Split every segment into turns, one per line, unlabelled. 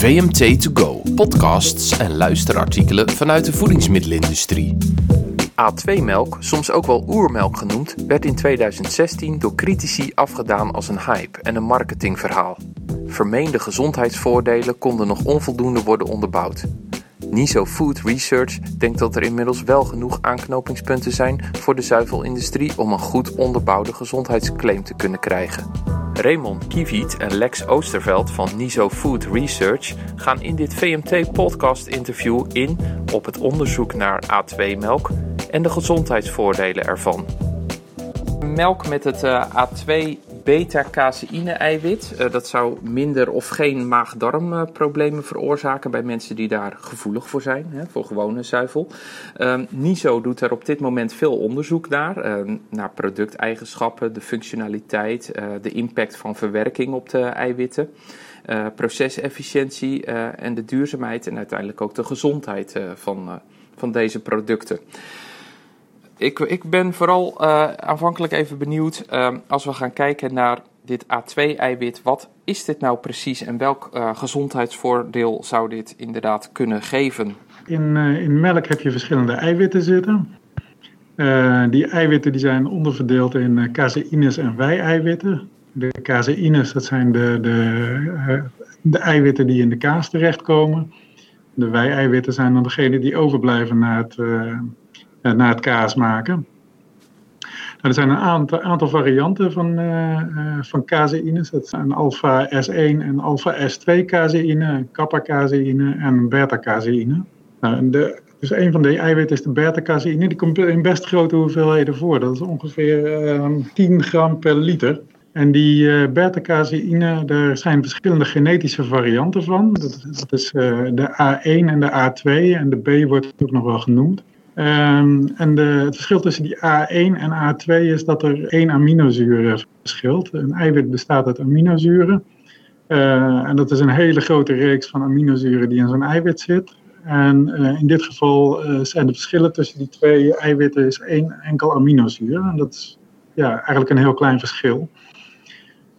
VMT To Go, podcasts en luisterartikelen vanuit de voedingsmiddelenindustrie.
A2-melk, soms ook wel oermelk genoemd, werd in 2016 door critici afgedaan als een hype en een marketingverhaal. Vermeende gezondheidsvoordelen konden nog onvoldoende worden onderbouwd. NISO Food Research denkt dat er inmiddels wel genoeg aanknopingspunten zijn voor de zuivelindustrie om een goed onderbouwde gezondheidsclaim te kunnen krijgen. Raymond Kieviet en Lex Oosterveld van NISO Food Research gaan in dit VMT-podcast-interview in op het onderzoek naar A2-melk en de gezondheidsvoordelen ervan. Melk met het uh, A2 beta-caseïne-eiwit. Uh, dat zou minder of geen maag-darmproblemen veroorzaken bij mensen die daar gevoelig voor zijn, hè, voor gewone zuivel. Uh, NISO doet er op dit moment veel onderzoek naar, uh, naar producteigenschappen, de functionaliteit, de impact van verwerking op de eiwitten. procesefficiëntie en de duurzaamheid en uiteindelijk ook de gezondheid van, van deze producten. Ik, ik ben vooral uh, aanvankelijk even benieuwd, uh, als we gaan kijken naar dit A2-eiwit, wat is dit nou precies en welk uh, gezondheidsvoordeel zou dit inderdaad kunnen geven?
In, in melk heb je verschillende eiwitten zitten. die eiwitten die zijn onderverdeeld in caseïnes en wij-eiwitten. De caseïnes, dat zijn de, de, de eiwitten die in de kaas terechtkomen. De wij-eiwitten zijn dan degene die overblijven na het na het kaas maken. Nou, er zijn een aantal, aantal varianten van, uh, van caseïnes. Dat zijn alpha S1 en alpha S2 caseïne, kappa caseïne en beta caseïne. Nou, dus een van die eiwitten is de beta-caseïne. Die komt in best grote hoeveelheden voor. Dat is ongeveer uh, 10 gram per liter. En die uh, beta-caseïne, daar zijn verschillende genetische varianten van. Dat, is de A1 en de A2 en de B wordt ook nog wel genoemd. Um, en de, het verschil tussen die A1 en A2 is dat er één aminozuur verschilt. Een eiwit bestaat uit aminozuren. Uh, en dat is een hele grote reeks van aminozuren die in zo'n eiwit zit. En uh, in dit geval zijn de verschillen tussen die twee eiwitten is één enkel aminozuur. En dat is ja, eigenlijk een heel klein verschil.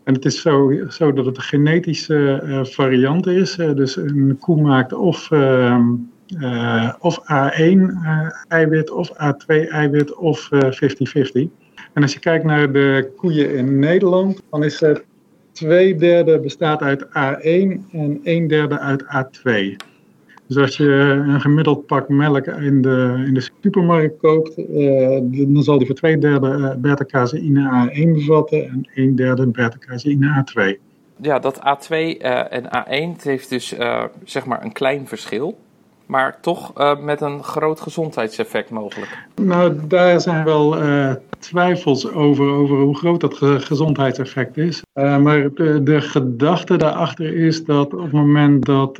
En het is zo, zo dat het een genetische variant is. dus een koe maakt of ehm, uh, of A1-eiwit uh, of A2-eiwit of 50-50. Uh, en als je kijkt naar de koeien in Nederland, dan is er twee derde bestaat uit A1 en een derde uit A2. Dus als je een gemiddeld pak melk in de, in de supermarkt koopt, dan zal die voor twee derde beta-caseïne A1 bevatten en een derde beta-caseïne A2.
Ja, dat A2 en A1 heeft dus zeg maar een klein verschil maar toch uh, met een groot gezondheidseffect mogelijk.
Nou, daar zijn wel uh, twijfels over, over hoe groot dat gezondheidseffect is. Uh, maar de, de, gedachte daarachter is dat op het moment dat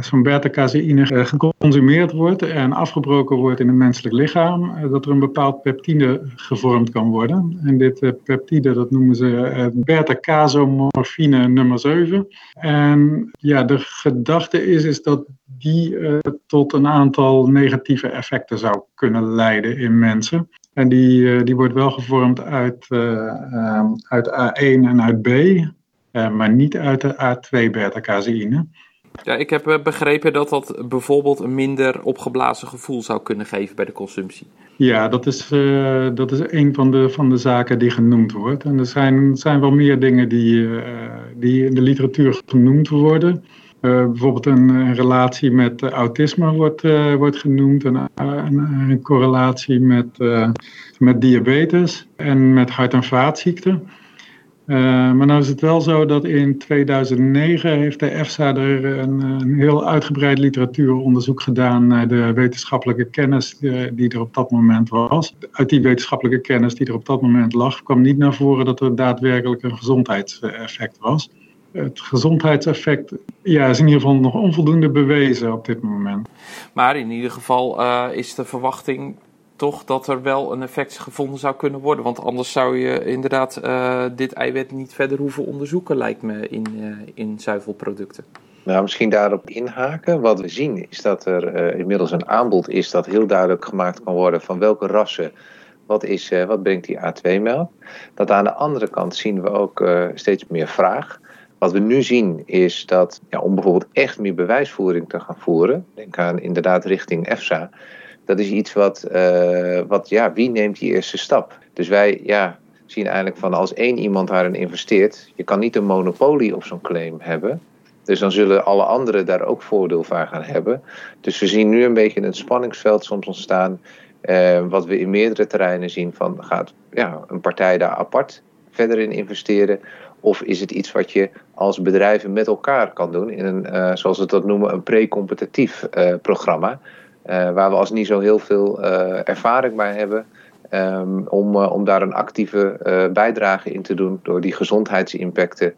zo'n beta-caseïne geconsumeerd wordt en afgebroken wordt in het menselijk lichaam, dat er een bepaald peptide gevormd kan worden. En dit peptide, dat noemen ze beta-casomorfine nummer 7. En ja, de gedachte is, is dat die uh, tot een aantal negatieve effecten zou kunnen leiden in mensen. En die, uh, die wordt wel gevormd uit, uh, uit A1 en uit B, maar niet uit de A2 beta-caseïne.
Ja, ik heb begrepen dat dat bijvoorbeeld een minder opgeblazen gevoel zou kunnen geven bij de consumptie.
Ja, dat is, uh, dat is een van de, van de zaken die genoemd wordt. En er zijn, zijn wel meer dingen die, uh, die in de literatuur genoemd worden. Uh, bijvoorbeeld een, een, relatie met uh, autisme wordt, uh, wordt genoemd, een, een, een correlatie met, met diabetes en met hart- en vaatziekten. maar nou is het wel zo dat in 2009 heeft de EFSA er een, een heel uitgebreid literatuuronderzoek gedaan naar de wetenschappelijke kennis die er op dat moment was. Uit die wetenschappelijke kennis die er op dat moment lag, kwam niet naar voren dat er daadwerkelijk een gezondheidseffect was het gezondheidseffect ja, is in ieder geval nog onvoldoende bewezen op dit moment.
Maar in ieder geval uh, is de verwachting toch dat er wel een effect gevonden zou kunnen worden. Want anders zou je inderdaad uh, dit eiwit niet verder hoeven onderzoeken, lijkt me, in, uh, in zuivelproducten.
Nou, misschien daarop inhaken. Wat we zien is dat er inmiddels een aanbod is dat heel duidelijk gemaakt kan worden van welke rassen wat, is, wat brengt die A2-melk. Dat aan de andere kant zien we ook steeds meer vraag Wat we nu zien is dat ja, om bijvoorbeeld echt meer bewijsvoering te gaan voeren, denk aan inderdaad richting EFSA, dat is iets wat, uh, wat ja, wie neemt die eerste stap? Dus wij ja, zien eigenlijk van als één iemand daarin investeert, je kan niet een monopolie op zo'n claim hebben. Dus dan zullen alle anderen daar ook voordeel van gaan hebben. Dus we zien nu een beetje een spanningsveld soms ontstaan. Uh, wat we in meerdere terreinen zien van gaat ja, een partij daar apart verder in investeren? Of is het iets wat je als bedrijven met elkaar kan doen in een, uh, zoals we dat noemen, een pre-competitief uh, programma. waar we als niet zo heel veel ervaring bij hebben. Um, om, om daar een actieve bijdrage in te doen door die gezondheidsimpacten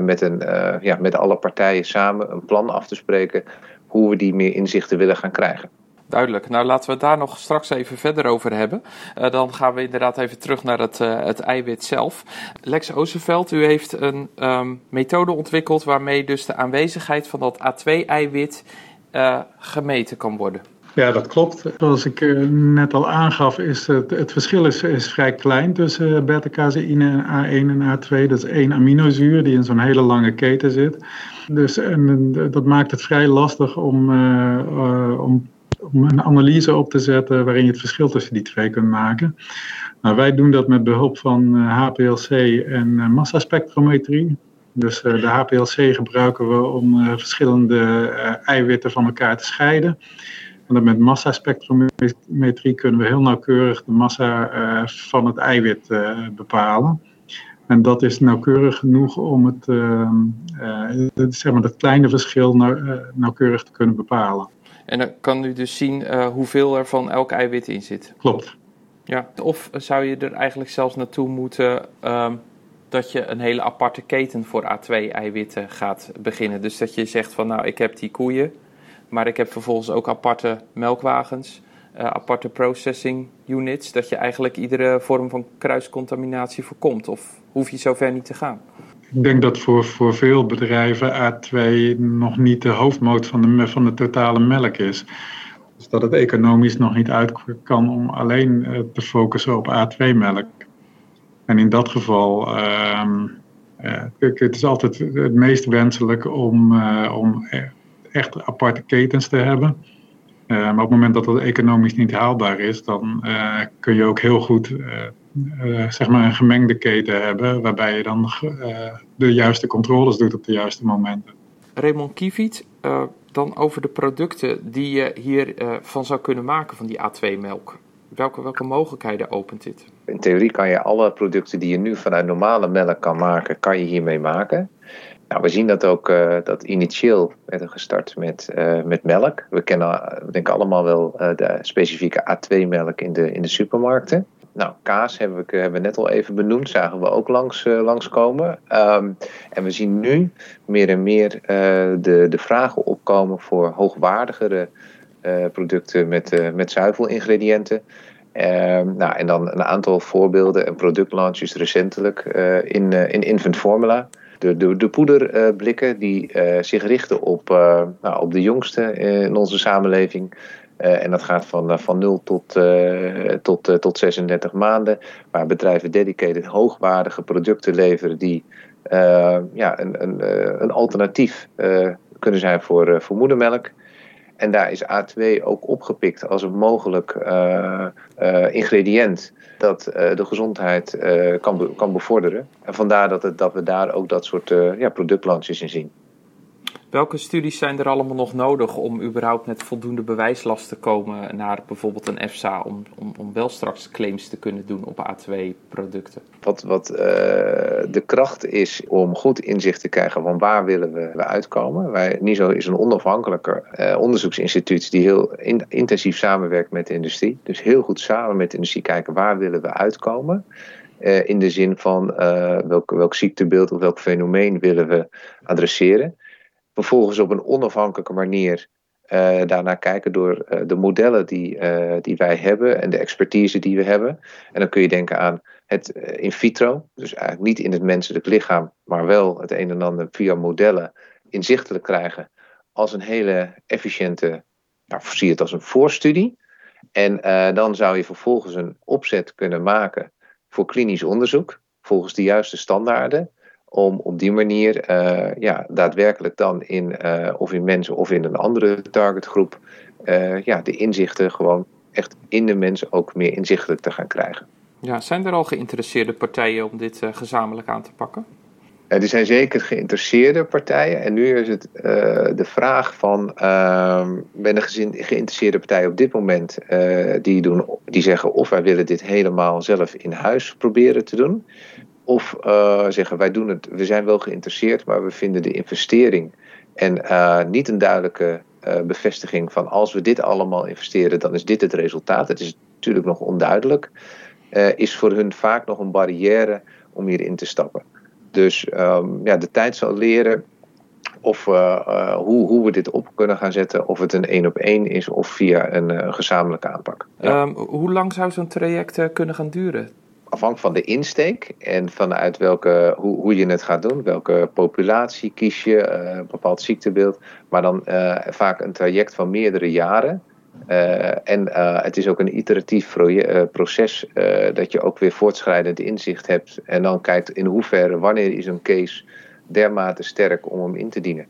met, een, ja, met alle partijen samen een plan af te spreken hoe we die meer inzichten willen gaan krijgen.
Duidelijk. Nou, laten we het daar nog straks even verder over hebben. Uh, dan gaan we inderdaad even terug naar het, uh, het eiwit zelf. Lex Oosterveld, u heeft een um, methode ontwikkeld waarmee dus de aanwezigheid van dat A2-eiwit uh, gemeten kan worden.
Ja, dat klopt. Zoals ik net al aangaf, is het, het verschil is, vrij klein tussen beta-caseïne en A1 en A2. Dat is één aminozuur die in zo'n hele lange keten zit. Dus en, dat maakt het vrij lastig om, om om een analyse op te zetten waarin je het verschil tussen die twee kunt maken. Nou, wij doen dat met behulp van HPLC eh, en uh, massaspectrometrie. Dus uh, de HPLC gebruiken we om verschillende eiwitten van elkaar te scheiden. En dan met massaspectrometrie kunnen we heel nauwkeurig de massa van het eiwit bepalen. En dat is nauwkeurig genoeg om het, zeg maar dat kleine verschil nauwkeurig te kunnen bepalen.
En dan kan u dus zien uh, hoeveel er van elk eiwit in zit.
Klopt.
Ja, of zou je er eigenlijk zelfs naartoe moeten um, dat je een hele aparte keten voor A2-eiwitten gaat beginnen. Dus dat je zegt van nou, ik heb die koeien, maar ik heb vervolgens ook aparte melkwagens, uh, aparte processing units. Dat je eigenlijk iedere vorm van kruiscontaminatie voorkomt. Of hoef je zover niet te gaan?
Ik denk dat voor, voor veel bedrijven A2 nog niet de hoofdmoot van de, van de totale melk is. Dus dat het economisch nog niet uit kan om alleen eh, te focussen op A2-melk. En in dat geval, um, uh, het is altijd het meest wenselijk om, uh, om echt aparte ketens te hebben. maar op het moment dat dat economisch niet haalbaar is, dan kun je ook heel goed uh, zeg maar een gemengde keten hebben, waarbij je dan uh, de juiste controles doet op de juiste momenten.
Raymond Kieviet, uh, dan over de producten die je hiervan van zou kunnen maken van die A2-melk. Welke, welke mogelijkheden opent dit?
In theorie kan je alle producten die je nu vanuit normale melk kan maken, kan je hiermee maken. Nou, we zien dat ook, dat initieel werd gestart met, met melk. We kennen denk ik allemaal wel de specifieke A2-melk in de, in de supermarkten. Nou, kaas hebben we, hebben we net al even benoemd, zagen we ook langs, uh, langskomen. Um, en we zien nu meer en meer uh, de, de vragen opkomen voor hoogwaardigere uh, producten met, met zuivelingrediënten. Um, nou, en dan een aantal voorbeelden en productlaunches recentelijk in, in infant formula. De, de, de poederblikken die zich richten op, nou, op de jongsten in onze samenleving. Uh, en dat gaat van, uh, van 0 tot, uh, tot, tot 36 maanden. Waar bedrijven dedicated hoogwaardige producten leveren die ja, een, een, een alternatief kunnen zijn voor, voor moedermelk. En daar is A2 ook opgepikt als een mogelijk ingrediënt dat de gezondheid kan, kan bevorderen. En vandaar dat, het, dat we daar ook dat soort ja, productlaunches in zien.
Welke studies zijn er allemaal nog nodig om überhaupt met voldoende bewijslast te komen naar bijvoorbeeld een EFSA om, om, om wel straks claims te kunnen doen op A2-producten?
Wat, wat uh, de kracht is om goed inzicht te krijgen van waar willen we, uitkomen. Wij, NISO is een onafhankelijke uh, onderzoeksinstituut die heel in, intensief samenwerkt met de industrie. Dus heel goed samen met de industrie kijken waar willen we uitkomen. Uh, in de zin van welk, welk ziektebeeld of welk fenomeen willen we adresseren vervolgens op een onafhankelijke manier uh, daarnaar kijken door uh, de modellen die, uh, die wij hebben en de expertise die we hebben. En dan kun je denken aan het in vitro, dus eigenlijk niet in het menselijk lichaam, maar wel het een en ander via modellen inzichtelijk krijgen als een hele efficiënte, nou, zie het als een voorstudie. En dan zou je vervolgens een opzet kunnen maken voor klinisch onderzoek volgens de juiste standaarden om op die manier ja, daadwerkelijk dan in, of in mensen of in een andere targetgroep, ja, de inzichten gewoon echt in de mensen ook meer inzichtelijk te gaan krijgen.
Ja, zijn er al geïnteresseerde partijen om dit gezamenlijk aan te pakken?
Er zijn zeker geïnteresseerde partijen. En nu is het de vraag van... Uh, ben er geïnteresseerde partijen op dit moment... Die, doen, die zeggen of wij willen dit helemaal zelf in huis proberen te doen... of uh, zeggen wij doen het, we zijn wel geïnteresseerd... maar we vinden de investering en niet een duidelijke bevestiging van... als we dit allemaal investeren, dan is dit het resultaat. Het is natuurlijk nog onduidelijk. is voor hun vaak nog een barrière om hierin te stappen. Dus um, ja, de tijd zal leren of, hoe, hoe we dit op kunnen gaan zetten. Of het een één op één is of via een gezamenlijke aanpak.
Um, hoe lang zou zo'n traject kunnen gaan duren?
Afhankelijk van de insteek en vanuit welke, hoe, hoe je het gaat doen. Welke populatie kies je, een bepaald ziektebeeld. Maar dan vaak een traject van meerdere jaren. Uh, en het is ook een iteratief proces dat je ook weer voortschrijdend inzicht hebt. En dan kijkt in hoeverre, wanneer is een case dermate sterk om hem in te dienen.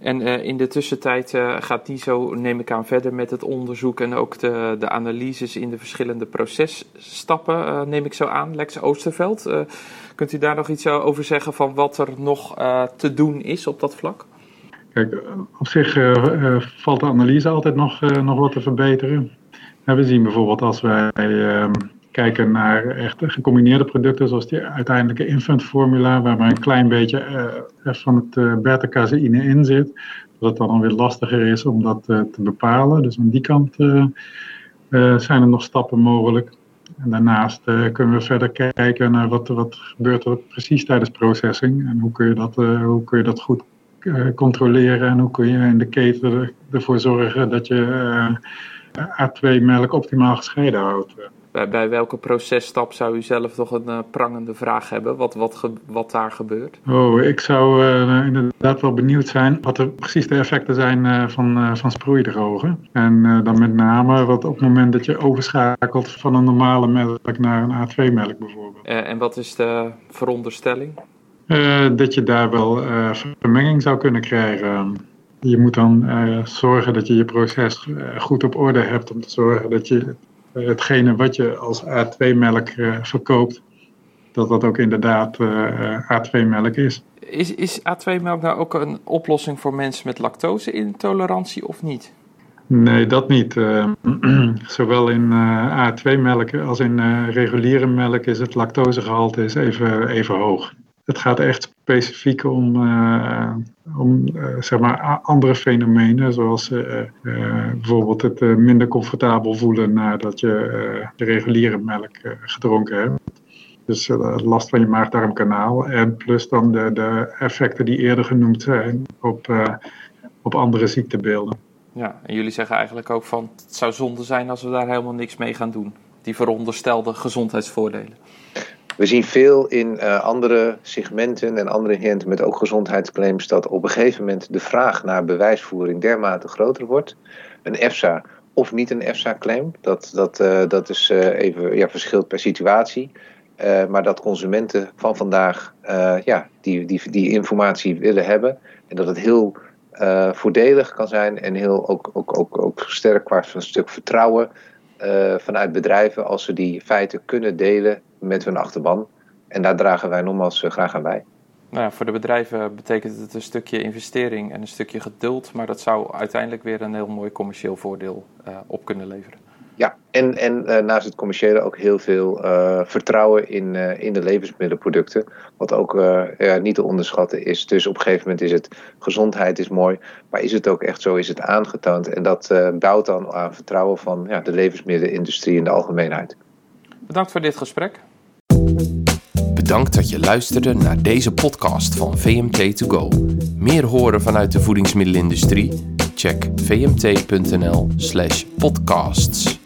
En in de tussentijd gaat die zo, neem ik aan, verder met het onderzoek en ook de, de analyses in de verschillende processtappen, neem ik zo aan. Lex Oosterveld, kunt u daar nog iets over zeggen van wat er nog te doen is op dat vlak?
Kijk, op zich uh, valt de analyse altijd nog, uh, nog wat te verbeteren. we zien bijvoorbeeld als wij ehm, kijken naar echt gecombineerde producten, zoals die uiteindelijke infantformula, waar maar een klein beetje van het beta-caseïne in zit, dat het dan weer lastiger is om dat te bepalen. Dus aan die kant zijn er nog stappen mogelijk. En daarnaast kunnen we verder kijken naar wat, wat gebeurt er precies tijdens processing en hoe kun je dat, hoe kun je dat goed eh, controleren en hoe kun je in de keten ervoor zorgen dat je eh, A2-melk optimaal gescheiden houdt.
Bij, bij, welke processtap zou u zelf toch een uh, prangende vraag hebben? Wat, wat, wat daar gebeurt?
Oh, ik zou uh, inderdaad wel benieuwd zijn wat er precies de effecten zijn uh, van, van sproeidrogen. En dan met name wat op het moment dat je overschakelt van een normale melk naar een A2-melk bijvoorbeeld.
en wat is de veronderstelling?
Dat je daar wel vermenging zou kunnen krijgen. Je moet dan zorgen dat je je proces goed op orde hebt om te zorgen dat je hetgene wat je als A2-melk verkoopt, dat dat ook inderdaad A2-melk is.
Is, is A2-melk nou ook een oplossing voor mensen met lactose-intolerantie of niet?
Nee, dat niet. zowel in A2-melk als in reguliere melk is het lactosegehalte is even, even hoog het gaat echt specifiek om, uh, om uh, zeg maar andere fenomenen, zoals uh, bijvoorbeeld het minder comfortabel voelen nadat je de reguliere melk gedronken hebt. Dus last van je maag-darmkanaal en plus dan de, de effecten die eerder genoemd zijn op, op andere ziektebeelden.
Ja, en jullie zeggen eigenlijk ook van het zou zonde zijn als we daar helemaal niks mee gaan doen. Die veronderstelde gezondheidsvoordelen.
We zien veel in uh, andere segmenten en andere ingrediënten met ook gezondheidsclaims dat op een gegeven moment de vraag naar bewijsvoering dermate groter wordt. Een EFSA of niet een EFSA-claim, dat, dat, uh, dat is uh, even ja, verschilt per situatie. maar dat consumenten van vandaag ja, die, die, die informatie willen hebben en dat het heel voordelig kan zijn en heel ook, ook, ook, ook sterk qua een stuk vertrouwen vanuit bedrijven als ze die feiten kunnen delen met hun achterban. En daar dragen wij nogmaals eh, graag aan bij.
Nou ja, voor de bedrijven betekent het een stukje investering en een stukje geduld, maar dat zou uiteindelijk weer een heel mooi commercieel voordeel uh, op kunnen leveren.
Ja, en, en uh, naast het commerciële ook heel veel uh, vertrouwen in, in de levensmiddelenproducten. Wat ook niet te onderschatten is. Dus op een gegeven moment is het gezondheid is mooi. Maar is het ook echt zo? Is het aangetoond? En dat bouwt dan aan vertrouwen van ja, de levensmiddelenindustrie in de algemeenheid.
Bedankt voor dit gesprek.
Bedankt dat je luisterde naar deze podcast van VMT2Go. Meer horen vanuit de voedingsmiddelenindustrie? Check vmt.nl/podcasts.